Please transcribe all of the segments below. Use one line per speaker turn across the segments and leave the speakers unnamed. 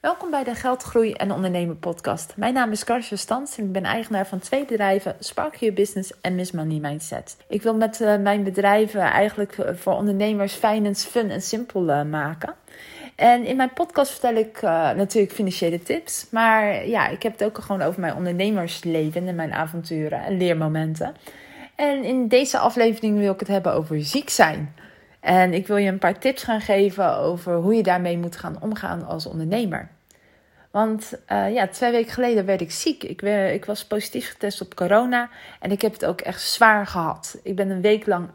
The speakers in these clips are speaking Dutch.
Welkom bij de Geldgroei en Ondernemen podcast. Mijn naam is Karsje Stans en ik ben eigenaar van twee bedrijven, Spark Your Business en Miss Money Mindset. Ik wil met uh, mijn bedrijven eigenlijk voor ondernemers finance fun en simpel uh, maken. En in mijn podcast vertel ik natuurlijk financiële tips, maar ja, ik heb het ook gewoon over mijn ondernemersleven en mijn avonturen en leermomenten. En in deze aflevering wil ik het hebben over ziek zijn. En ik wil je een paar tips gaan geven over hoe je daarmee moet gaan omgaan als ondernemer. Want uh, ja, twee weken geleden werd ik ziek. Ik, ik was positief getest op corona en ik heb het ook echt zwaar gehad. Ik ben een week lang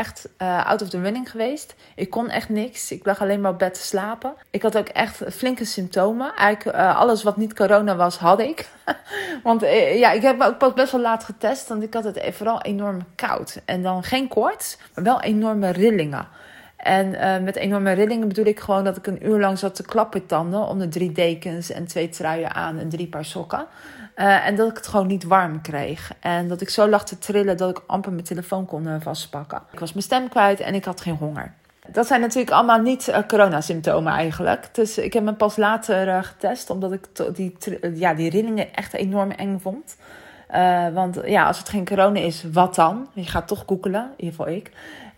echt uh, out of the running geweest. Ik kon echt niks. Ik lag alleen maar op bed te slapen. Ik had ook echt flinke symptomen. Eigenlijk uh, alles wat niet corona was, had ik. want uh, ja, ik heb me ook pas best wel laat getest. Want ik had het vooral enorm koud. En dan geen koorts, maar wel enorme rillingen. En met enorme rillingen bedoel ik gewoon dat ik een uur lang zat te klappertanden onder drie dekens en twee truien aan en drie paar sokken. Uh, en dat ik het gewoon niet warm kreeg. En dat ik zo lag te trillen dat ik amper mijn telefoon kon uh, vastpakken. Ik was mijn stem kwijt en ik had geen honger. Dat zijn natuurlijk allemaal niet uh, coronasymptomen eigenlijk. Dus ik heb me pas later getest, omdat ik die, ja, die rillingen echt enorm eng vond. want ja, als het geen corona is, wat dan? Je gaat toch googelen, in ieder geval ik.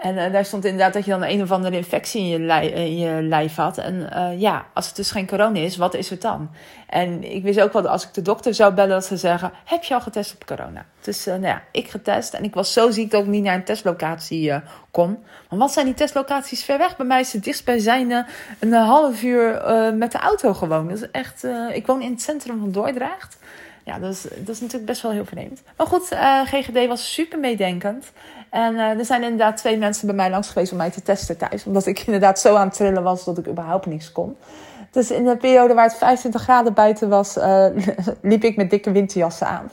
En uh, daar stond inderdaad dat je dan een of andere infectie in je, in je lijf had. En uh, ja, als het dus geen corona is, wat is het dan? En ik wist ook wel dat als ik de dokter zou bellen, dat ze zeggen: Heb je al getest op corona? Dus uh, nou ja, ik getest. En ik was zo ziek dat ik niet naar een testlocatie kon. Maar wat zijn die testlocaties ver weg? Bij mij is het dichtstbijzijnde een half uur met de auto gewoon. Dat is echt. ik woon in het centrum van Dordrecht. Ja, dat is, dat is natuurlijk best wel heel vreemd. Maar goed, GGD was super meedenkend. En uh, er zijn inderdaad twee mensen bij mij langs geweest om mij te testen thuis. Omdat ik inderdaad zo aan het trillen was dat ik überhaupt niks kon. Dus in de periode waar het 25 graden buiten was, uh, liep ik met dikke winterjassen aan.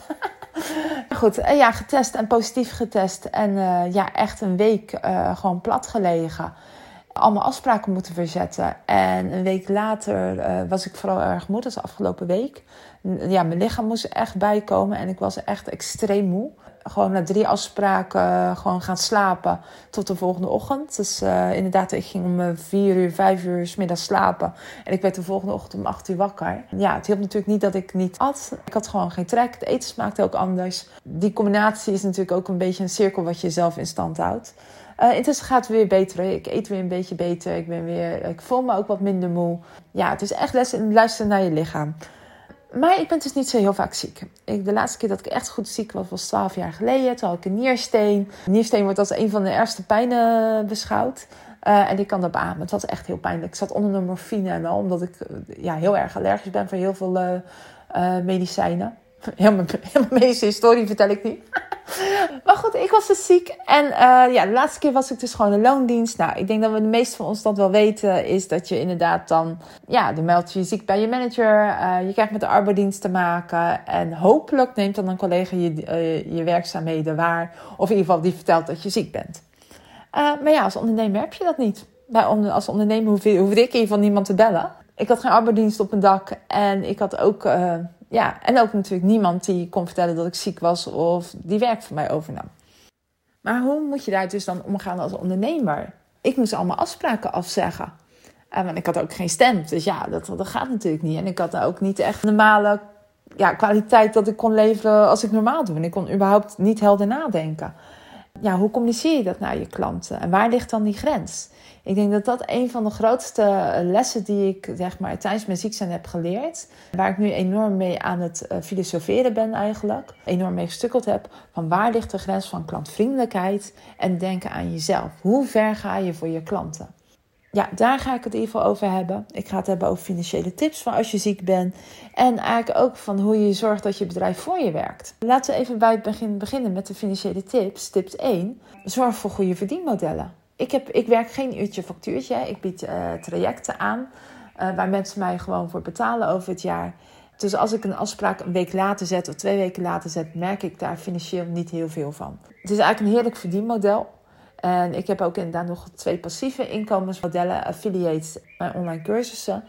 Goed, ja, getest en positief getest. En ja, echt een week gewoon plat gelegen. Allemaal afspraken moeten verzetten. En een week later was ik vooral erg moe. Dat is afgelopen week. Ja, mijn lichaam moest echt bijkomen. En ik was echt extreem moe gewoon na drie afspraken gewoon gaan slapen tot de volgende ochtend. Dus uh, inderdaad, ik ging om vier uur, vijf uur s middags slapen. En ik werd de volgende ochtend om acht uur wakker. Ja, het hielp natuurlijk niet dat ik niet at. Ik had gewoon geen trek. Het eten smaakte ook anders. Die combinatie is natuurlijk ook een beetje een cirkel wat je zelf in stand houdt. Uh, intussen gaat het weer beter. Ik eet weer een beetje beter. Ik, ben weer, ik voel me ook wat minder moe. Ja, het is echt luisteren naar je lichaam. Maar ik ben dus niet zo heel vaak ziek. Ik, de laatste keer dat ik echt goed ziek was, was 12 jaar geleden. Toen had ik een niersteen. Een niersteen wordt als een van de ergste pijnen beschouwd. Uh, en ik kan dat beamen. Het was echt heel pijnlijk. Ik zat onder de morfine en al, omdat ik ja, heel erg allergisch ben voor heel veel medicijnen. Heel mijn, medische historie vertel ik niet. maar goed, ik was dus ziek. En uh, ja, de laatste keer was ik dus gewoon een loondienst. Nou, ik denk dat we de meeste van ons dat wel weten. Is dat je inderdaad dan... Ja, dan meld je je ziek bij je manager. Uh, je krijgt met de arbeidsdienst te maken. En hopelijk neemt dan een collega je, uh, je werkzaamheden waar. Of in ieder geval die vertelt dat je ziek bent. maar ja, als ondernemer heb je dat niet. Bij, als ondernemer hoefde, hoefde ik ieder geval niemand te bellen. Ik had geen arbeidsdienst op mijn dak. En ik had ook ja, en ook natuurlijk niemand die kon vertellen dat ik ziek was of die werk voor mij overnam. Maar hoe moet je daar dus dan omgaan als ondernemer? Ik moest allemaal afspraken afzeggen. En ik had ook geen stem. Dus ja, dat, dat gaat natuurlijk niet. En ik had ook niet echt normale ja, kwaliteit dat ik kon leveren als ik normaal doe. En ik kon überhaupt niet helder nadenken. Ja, hoe communiceer je dat naar je klanten? En waar ligt dan die grens? Ik denk dat dat een van de grootste lessen die ik zeg maar, tijdens mijn ziek zijn heb geleerd. Waar ik nu enorm mee aan het uh, filosoferen ben eigenlijk. Enorm mee gestukkeld heb. Van waar ligt de grens van klantvriendelijkheid en denken aan jezelf? Hoe ver ga je voor je klanten? Ja, daar ga ik het in ieder geval over hebben. Ik ga het hebben over financiële tips van als je ziek bent. En eigenlijk ook van hoe je zorgt dat je bedrijf voor je werkt. Laten we even bij het begin beginnen met de financiële tips. Tips 1. Zorg voor goede verdienmodellen ik, heb, ik werk geen uurtje factuurtje. Ik bied uh, trajecten aan uh, waar mensen mij gewoon voor betalen over het jaar. Dus als ik een afspraak een week later zet of twee weken later zet, merk ik daar financieel niet heel veel van. Het is eigenlijk een heerlijk verdienmodel. En ik heb ook inderdaad nog twee passieve inkomensmodellen, affiliates, mijn online cursussen.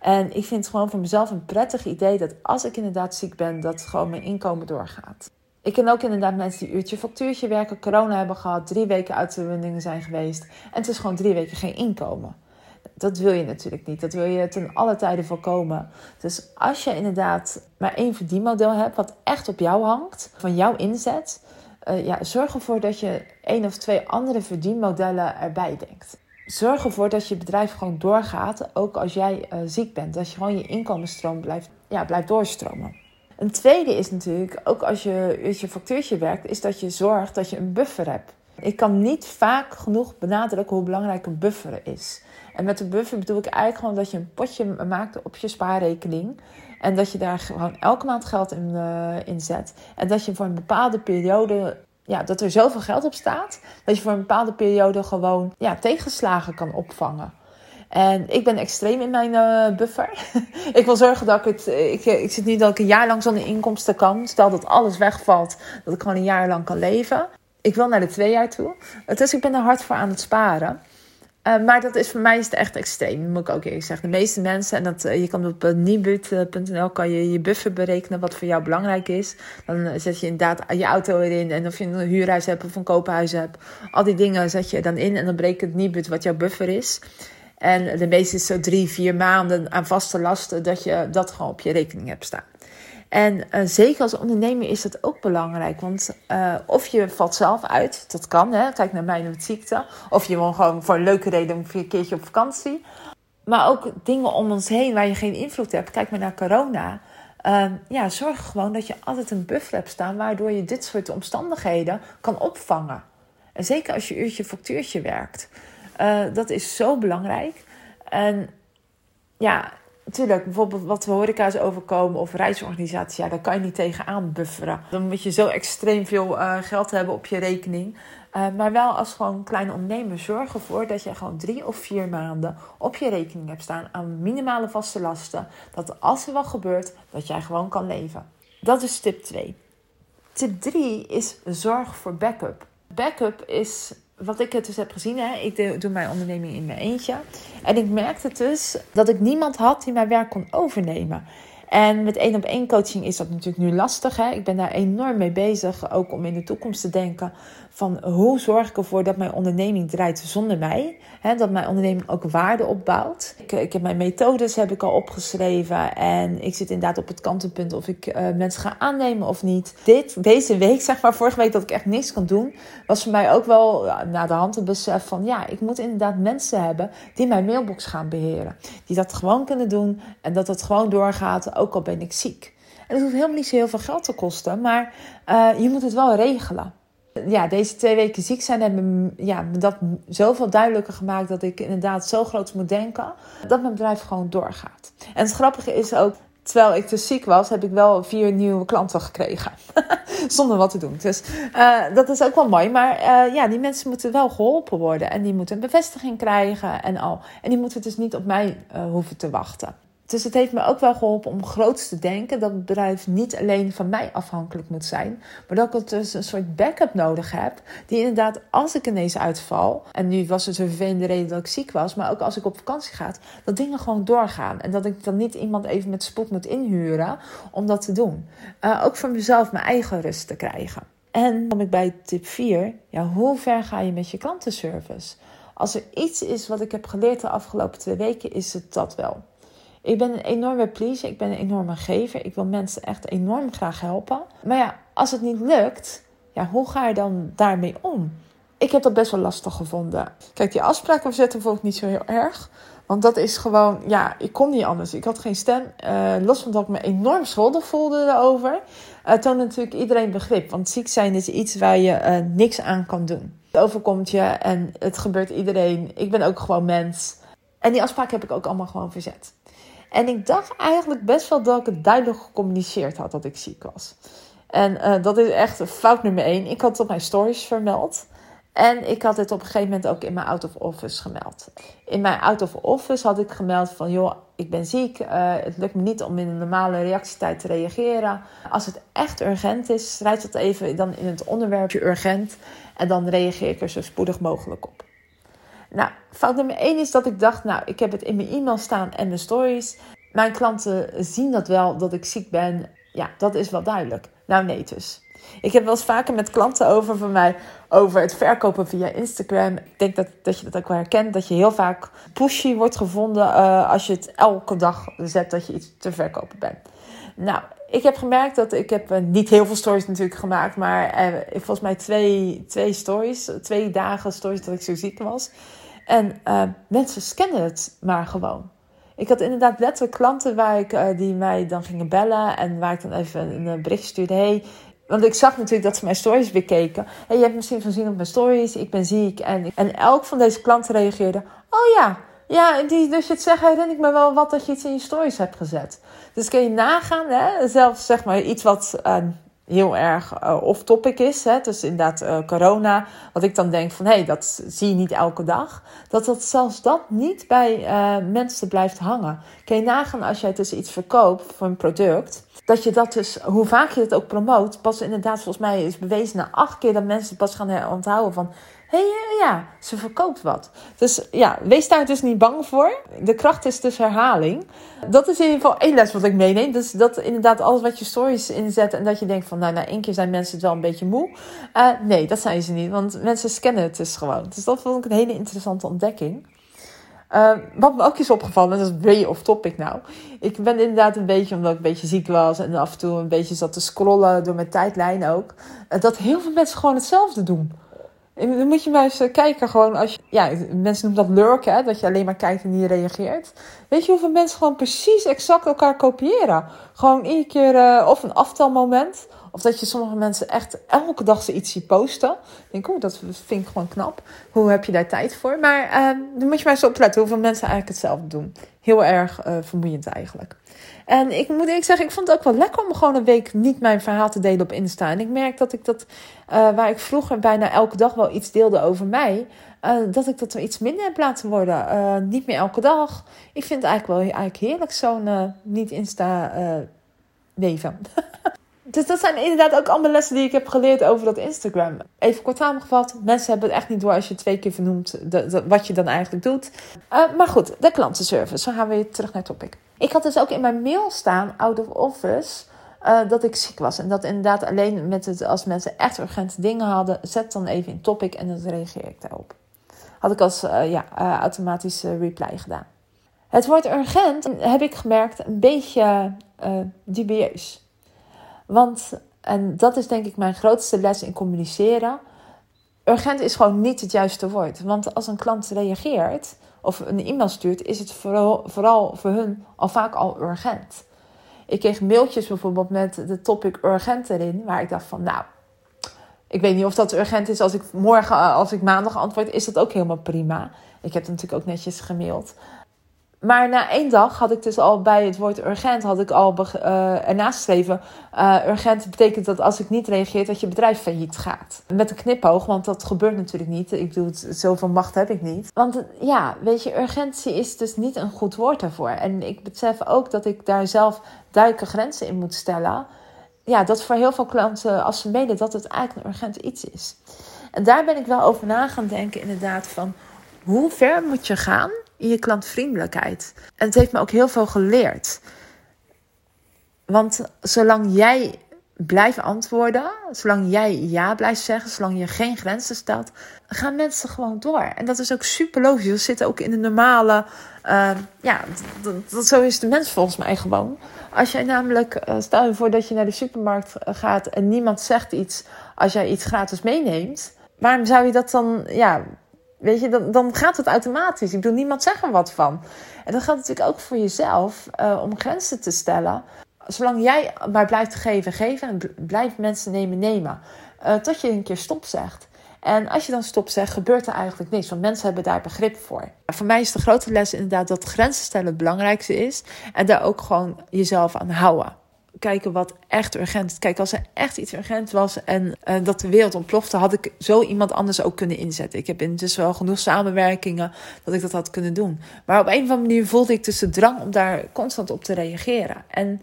En ik vind het gewoon voor mezelf een prettig idee dat als ik inderdaad ziek ben, dat gewoon mijn inkomen doorgaat. Ik ken ook inderdaad mensen die uurtje factuurtje werken, corona hebben gehad, drie weken uit zijn geweest. En het is gewoon drie weken geen inkomen. dat wil je natuurlijk niet. Dat wil je ten alle tijden voorkomen. Dus als je inderdaad maar één verdienmodel hebt, wat echt op jou hangt, van jouw inzet, uh, ja, zorg ervoor dat je één of twee andere verdienmodellen erbij denkt. Zorg ervoor dat je bedrijf gewoon doorgaat, ook als jij uh, ziek bent. Dat je gewoon je inkomensstroom blijft, ja, blijft doorstromen. Een tweede is natuurlijk, ook als je uurtje factuurtje werkt, is dat je zorgt dat je een buffer hebt. Ik kan niet vaak genoeg benadrukken hoe belangrijk een buffer is. En met een buffer bedoel ik eigenlijk gewoon dat je een potje maakt op je spaarrekening. En dat je daar gewoon elke maand geld in, uh, zet. En dat je voor een bepaalde periode, ja, dat er zoveel geld op staat, dat je voor een bepaalde periode gewoon ja, tegenslagen kan opvangen. En ik ben extreem in mijn uh, buffer. ik wil zorgen dat ik het. Ik, ik zit niet dat ik een jaar lang zonder inkomsten kan. Stel dat alles wegvalt, dat ik gewoon een jaar lang kan leven. Ik wil naar de twee jaar toe. Dus ik ben er hard voor aan het sparen. Uh, maar dat is voor mij is het echt extreem, moet ik ook eerlijk zeggen. De meeste mensen, en dat, uh, je kan op uh, kan je je buffer berekenen wat voor jou belangrijk is. Dan zet je inderdaad je auto erin en of je een huurhuis hebt of een koophuis hebt. Al die dingen zet je dan in en dan berekent Nibud wat jouw buffer is. En de meeste is zo drie, vier maanden aan vaste lasten dat je dat gewoon op je rekening hebt staan. En uh, zeker als ondernemer is dat ook belangrijk. Want uh, of je valt zelf uit, dat kan. Hè? Kijk naar mij met ziekte. Of je wil gewoon voor een leuke reden een keertje op vakantie. Maar ook dingen om ons heen waar je geen invloed hebt. Kijk maar naar corona. Uh, ja, zorg gewoon dat je altijd een buffer hebt staan... waardoor je dit soort omstandigheden kan opvangen. En zeker als je uurtje factuurtje werkt. Uh, dat is zo belangrijk. En ja, natuurlijk, bijvoorbeeld wat de horeca's overkomen of reisorganisaties, ja, daar kan je niet tegenaan bufferen. Dan moet je zo extreem veel uh, geld hebben op je rekening. Uh, maar wel als gewoon kleine ondernemer zorg ervoor dat je gewoon drie of vier maanden op je rekening hebt staan aan minimale vaste lasten. Dat als er wat gebeurt, dat jij gewoon kan leven. Dat is tip 2. Tip 3 is zorg voor backup. Backup is wat ik het dus heb gezien, hè, ik doe mijn onderneming in mijn eentje. En ik merkte dus dat ik niemand had die mijn werk kon overnemen. En met één op één coaching is dat natuurlijk nu lastig. Hè? Ik ben daar enorm mee bezig, ook om in de toekomst te denken van hoe zorg ik ervoor dat mijn onderneming draait zonder mij. Hè? Dat mijn onderneming ook waarde opbouwt. Ik, ik, heb mijn methodes heb ik al opgeschreven en ik zit inderdaad op het kantenpunt of ik uh, mensen ga aannemen of niet. Dit, deze week, zeg maar vorige week dat ik echt niks kan doen, was voor mij ook wel ja, na de hand een besef van ja, ik moet inderdaad mensen hebben die mijn mailbox gaan beheren. Die dat gewoon kunnen doen en dat het gewoon doorgaat, ook al ben ik ziek. En het hoeft helemaal niet zo heel veel geld te kosten, maar uh, je moet het wel regelen ja, deze twee weken ziek zijn hebben ja, me dat zoveel duidelijker gemaakt dat ik inderdaad zo groot moet denken dat mijn bedrijf gewoon doorgaat. En het grappige is ook, terwijl ik dus ziek was, heb ik wel vier nieuwe klanten gekregen. Zonder wat te doen. Dus uh, dat is ook wel mooi. Maar uh, ja, die mensen moeten wel geholpen worden. En die moeten een bevestiging krijgen en al. En die moeten dus niet op mij uh, hoeven te wachten. Dus het heeft me ook wel geholpen om groots te denken dat het bedrijf niet alleen van mij afhankelijk moet zijn, maar dat ik dus een soort backup nodig heb. Die inderdaad, als ik ineens uitval, en nu was het een vervelende reden dat ik ziek was, maar ook als ik op vakantie ga, dat dingen gewoon doorgaan. En dat ik dan niet iemand even met spoed moet inhuren om dat te doen. Uh, ook voor mezelf mijn eigen rust te krijgen. En kom ik bij tip 4. Ja, hoe ver ga je met je klantenservice? Als er iets is wat ik heb geleerd de afgelopen twee weken, is het dat wel. Ik ben een enorme pleaser. Ik ben een enorme gever. Ik wil mensen echt enorm graag helpen. Maar ja, als het niet lukt, ja, hoe ga je dan daarmee om? Ik heb dat best wel lastig gevonden. Kijk, die afspraken verzetten vond ik niet zo heel erg. Want dat is gewoon, ja, ik kon niet anders. Ik had geen stem. Uh, los van dat ik me enorm schuldig voelde daarover. Uh, toonde natuurlijk iedereen begrip. Want ziek zijn is iets waar je uh, niks aan kan doen. Het overkomt je en het gebeurt iedereen. Ik ben ook gewoon mens. En die afspraak heb ik ook allemaal gewoon verzet. En ik dacht eigenlijk best wel dat ik het duidelijk gecommuniceerd had dat ik ziek was. En uh, dat is echt fout nummer één. Ik had het op mijn stories vermeld. En ik had het op een gegeven moment ook in mijn out of office gemeld. In mijn out of office had ik gemeld van joh, ik ben ziek. Uh, het lukt me niet om in een normale reactietijd te reageren. Als het echt urgent is, schrijf dat even dan in het onderwerpje urgent. En dan reageer ik er zo spoedig mogelijk op. Nou, fout nummer 1 is dat ik dacht, nou, ik heb het in mijn e-mail staan en mijn stories. Mijn klanten zien dat wel, dat ik ziek ben. Ja, dat is wel duidelijk. Nou, nee dus. Ik heb wel eens vaker met klanten over van mij over het verkopen via Instagram. Ik denk dat, dat je dat ook wel herkent. Dat je heel vaak pushy wordt gevonden uh, als je het elke dag zet dat je iets te verkopen bent. Nou, ik heb gemerkt dat ik heb uh, niet heel veel stories natuurlijk gemaakt. Maar uh, volgens mij twee, twee stories. Twee dagen stories dat ik zo ziek was. En mensen scannen het maar gewoon. Ik had inderdaad letterlijk klanten waar ik, die mij dan gingen bellen. En waar ik dan even een bericht stuurde. Hey, want ik zag natuurlijk dat ze mijn stories bekeken. En je hebt misschien gezien op mijn stories, ik ben ziek. En, en elk van deze klanten reageerde: Oh ja, ja, die, dus je het zeggen herinner ik me wel wat dat je iets in je stories hebt gezet. Dus kun je nagaan, hè? zelfs zeg maar iets wat uh, heel erg uh, off-topic is. Hè? Dus inderdaad uh, corona, wat ik dan denk van hé, hey, dat zie je niet elke dag. Dat dat zelfs dat niet bij mensen blijft hangen. Kun je nagaan als jij dus iets verkoopt voor een product dat je dat dus, hoe vaak je het ook promoot, pas inderdaad, volgens mij is bewezen na acht keer dat mensen pas gaan onthouden van. Hey, eh, ja, ze verkoopt wat. Dus ja, wees daar dus niet bang voor. De kracht is dus herhaling. Dat is in ieder geval één les wat ik meeneem. Dus dat inderdaad alles wat je stories inzet en dat je denkt van, nou, na één keer zijn mensen het wel een beetje moe. Uh, nee, dat zijn ze niet, want mensen scannen het dus gewoon. Dus dat vond ik een hele interessante ontdekking. Uh, wat me ook is opgevallen, dat is way off topic nou. Ik ben inderdaad een beetje, omdat ik een beetje ziek was en af en toe een beetje zat te scrollen door mijn tijdlijn ook, uh, dat heel veel mensen gewoon hetzelfde doen. Dan moet je maar eens eh, kijken, gewoon als je, ja, mensen noemen dat lurken, hè, dat je alleen maar kijkt en niet reageert. Weet je hoeveel mensen gewoon precies exact elkaar kopiëren? Gewoon iedere keer, uh, of een aftelmoment, of dat je sommige mensen echt elke dag ze iets ziet posten. Denk, oh, dat vind ik gewoon knap. Hoe heb je daar tijd voor? Maar uh, dan moet je maar eens opletten hoeveel mensen eigenlijk hetzelfde doen. Heel erg uh, vermoeiend eigenlijk. En ik moet eerlijk zeggen, ik vond het ook wel lekker om gewoon een week niet mijn verhaal te delen op Insta. En ik merk dat ik dat, uh, waar ik vroeger bijna elke dag wel iets deelde over mij, uh, dat ik dat er iets minder heb laten worden. Niet meer elke dag. Ik vind het eigenlijk wel eigenlijk heerlijk zo'n niet Insta leven. Dus dat zijn inderdaad ook allemaal lessen die ik heb geleerd over dat Instagram. Even kort samengevat, mensen hebben het echt niet door als je twee keer vernoemt wat je dan eigenlijk doet. Uh, maar goed, de klantenservice. Dan gaan we weer terug naar topic. Ik had dus ook in mijn mail staan, out of office, uh, dat ik ziek was. En dat inderdaad alleen met het, als mensen echt urgente dingen hadden, zet dan even in topic en dan reageer ik daarop. Had ik als uh, ja, automatische reply gedaan. Het woord urgent heb ik gemerkt een beetje dubieus. Want, en dat is denk ik mijn grootste les in communiceren. Urgent is gewoon niet het juiste woord. Want als een klant reageert of een e-mail stuurt, is het vooral, vooral voor hun al vaak al urgent. Ik kreeg mailtjes bijvoorbeeld met de topic urgent erin, waar ik dacht van, nou, ik weet niet of dat urgent is. Als ik morgen, als ik maandag antwoord, is dat ook helemaal prima. Ik heb natuurlijk ook netjes gemaild. Maar na één dag had ik dus al bij het woord urgent had ik al uh, ernaast geschreven. Uh, urgent betekent dat als ik niet reageer, dat je bedrijf failliet gaat. Met een knipoog, want dat gebeurt natuurlijk niet. Ik bedoel, zoveel macht heb ik niet. Want ja, weet je, urgentie is dus niet een goed woord daarvoor. En ik besef ook dat ik daar zelf duidelijke grenzen in moet stellen. Ja, dat voor heel veel klanten, als ze mailen, dat het eigenlijk een urgent iets is. En daar ben ik wel over na gaan denken, inderdaad, van hoe ver moet je gaan in je klantvriendelijkheid. En het heeft me ook heel veel geleerd. Want zolang jij blijft antwoorden, zolang jij ja blijft zeggen, zolang je geen grenzen stelt, gaan mensen gewoon door. En dat is ook super logisch. We zitten ook in de normale. Uh, ja, dat, zo is de mens volgens mij gewoon. Als jij namelijk, uh, stel je voor dat je naar de supermarkt eh, gaat en niemand zegt iets als jij iets gratis meeneemt. Waarom zou je dat dan, ja, Weet je, dan, dan gaat het automatisch. Ik bedoel, niemand zegt er wat van. En dat gaat natuurlijk ook voor jezelf uh, om grenzen te stellen. Zolang jij maar blijft geven, geven en blijft mensen nemen, nemen. Uh, tot je een keer stop zegt. En als je dan stop zegt, gebeurt er eigenlijk niks. Want mensen hebben daar begrip voor. Voor mij is de grote les inderdaad dat grenzen stellen het belangrijkste is. En daar ook gewoon jezelf aan houden kijken wat echt urgent is. Kijk, als er echt iets urgent was en uh, dat de wereld ontplofte, had ik zo iemand anders ook kunnen inzetten. Ik heb intussen wel genoeg samenwerkingen dat ik dat had kunnen doen. Maar op een of andere manier voelde ik dus de drang om daar constant op te reageren. En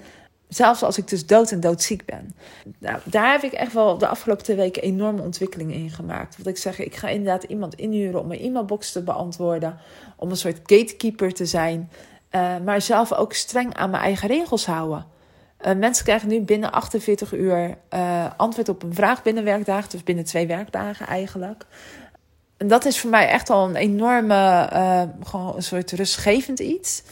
zelfs als ik dus dood en doodziek ben. Nou, daar heb ik echt wel de afgelopen twee weken enorme ontwikkelingen in gemaakt. Want ik zeg, ik ga inderdaad iemand inhuren om mijn e-mailbox te beantwoorden. Om een soort gatekeeper te zijn. Uh, maar zelf ook streng aan mijn eigen regels houden. Uh, mensen krijgen nu binnen 48 uur uh, antwoord op een vraag binnen werkdagen, dus binnen twee werkdagen eigenlijk. En dat is voor mij echt al een enorme, uh, gewoon een soort rustgevend iets.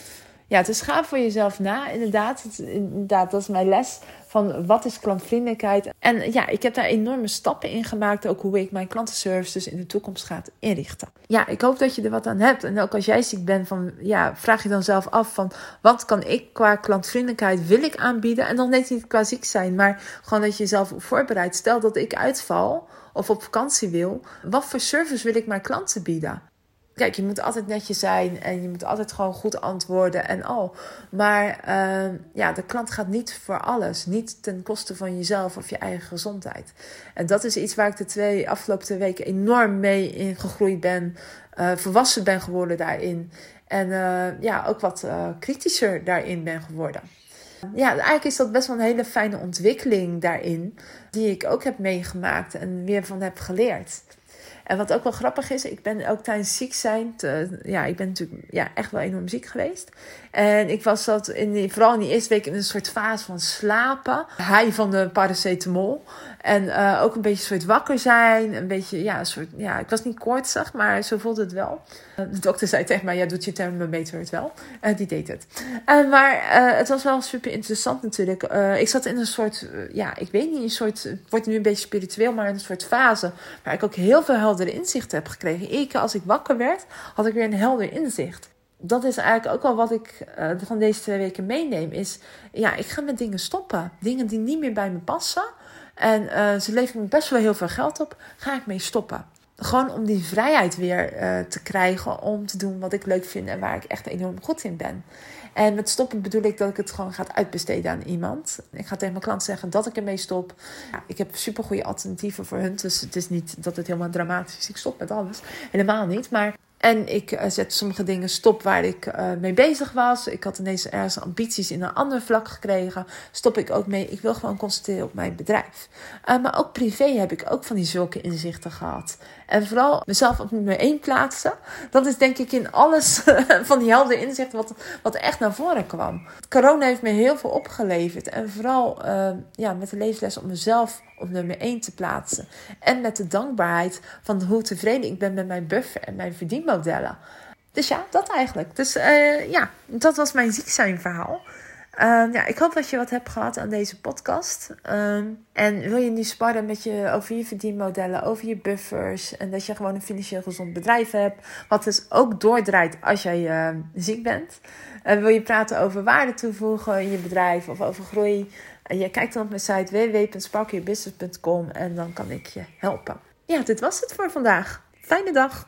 Ja, is gaaf voor jezelf na, inderdaad. Inderdaad, dat is mijn les van wat is klantvriendelijkheid. En ja, ik heb daar enorme stappen in gemaakt. Ook hoe ik mijn klantenservice dus in de toekomst ga inrichten. Ja, ik hoop dat je er wat aan hebt. En ook als jij ziek bent, van, ja, vraag je dan zelf af van wat kan ik qua klantvriendelijkheid wil ik aanbieden. En dan net niet qua ziek zijn, maar gewoon dat je jezelf voorbereidt. Stel dat ik uitval of op vakantie wil. Wat voor service wil ik mijn klanten bieden? Kijk, je moet altijd netjes zijn en je moet altijd gewoon goed antwoorden en al. Maar uh, ja, de klant gaat niet voor alles. Niet ten koste van jezelf of je eigen gezondheid. En dat is iets waar ik de twee afgelopen weken enorm mee in gegroeid ben. Uh, volwassen ben geworden daarin. En uh, ja, ook wat uh, kritischer daarin ben geworden. Ja, eigenlijk is dat best wel een hele fijne ontwikkeling daarin. Die ik ook heb meegemaakt en weer van heb geleerd. En wat ook wel grappig is, ik ben ook tijdens ziek zijn, ja, ik ben natuurlijk ja, echt wel enorm ziek geweest. En ik was dat in vooral in die eerste week in een soort fase van slapen. Hij van de paracetamol. En uh, ook een beetje soort wakker zijn. Een beetje, ja, soort, ja, ik was niet koortsig, maar zo voelde het wel. De dokter zei tegen mij, ja, doet je thermometer het wel? En uh, die deed het. Uh, maar het was wel super interessant natuurlijk. ik zat in een soort, ja, ik weet niet, een soort, het wordt nu een beetje spiritueel, maar in een soort fase. Waar ik ook heel veel heldere inzichten heb gekregen. Keer als ik wakker werd, had ik weer een helder inzicht dat is eigenlijk ook wel wat ik van deze twee weken meeneem. Is ja, ik ga met dingen stoppen. Dingen die niet meer bij me passen. En uh, ze leveren me best wel heel veel geld op. Ga ik mee stoppen. Gewoon om die vrijheid weer uh, te krijgen om te doen wat ik leuk vind en waar ik echt enorm goed in ben. En met stoppen bedoel ik dat ik het gewoon ga uitbesteden aan iemand. Ik ga tegen mijn klant zeggen dat ik ermee stop. Ik heb super goede alternatieven voor hun. Dus het is niet dat het helemaal dramatisch is. Ik stop met alles. Helemaal niet. Maar en ik uh, zet sommige dingen stop waar ik uh, mee bezig was. Ik had ineens ergens ambities in een ander vlak gekregen. Stop ik ook mee. Ik wil gewoon concentreren op mijn bedrijf. Uh, maar ook privé heb ik ook van die zulke inzichten gehad. En vooral mezelf op nummer 1 plaatsen. Dat is denk ik in alles van die helder inzichten wat, wat echt naar voren kwam. Corona heeft me heel veel opgeleverd. En vooral ja, met de levensles om mezelf op nummer 1 te plaatsen. En met de dankbaarheid van hoe tevreden ik ben met mijn buffer en mijn verdienmodellen. Dus ja, dat eigenlijk. Dus uh, ja, dat was mijn ziek zijn verhaal. Uh, ja, ik hoop dat je wat hebt gehad aan deze podcast. Uh, en wil je nu sparren met je over je verdienmodellen, over je buffers. En dat je gewoon een financieel gezond bedrijf hebt. Wat dus ook doordraait als jij ehm, ziek bent. wil je praten over waarde toevoegen in je bedrijf of over groei. je kijkt dan op mijn site www.sparkyourbusiness.com en dan kan ik je helpen. Ja, dit was het voor vandaag. Fijne dag!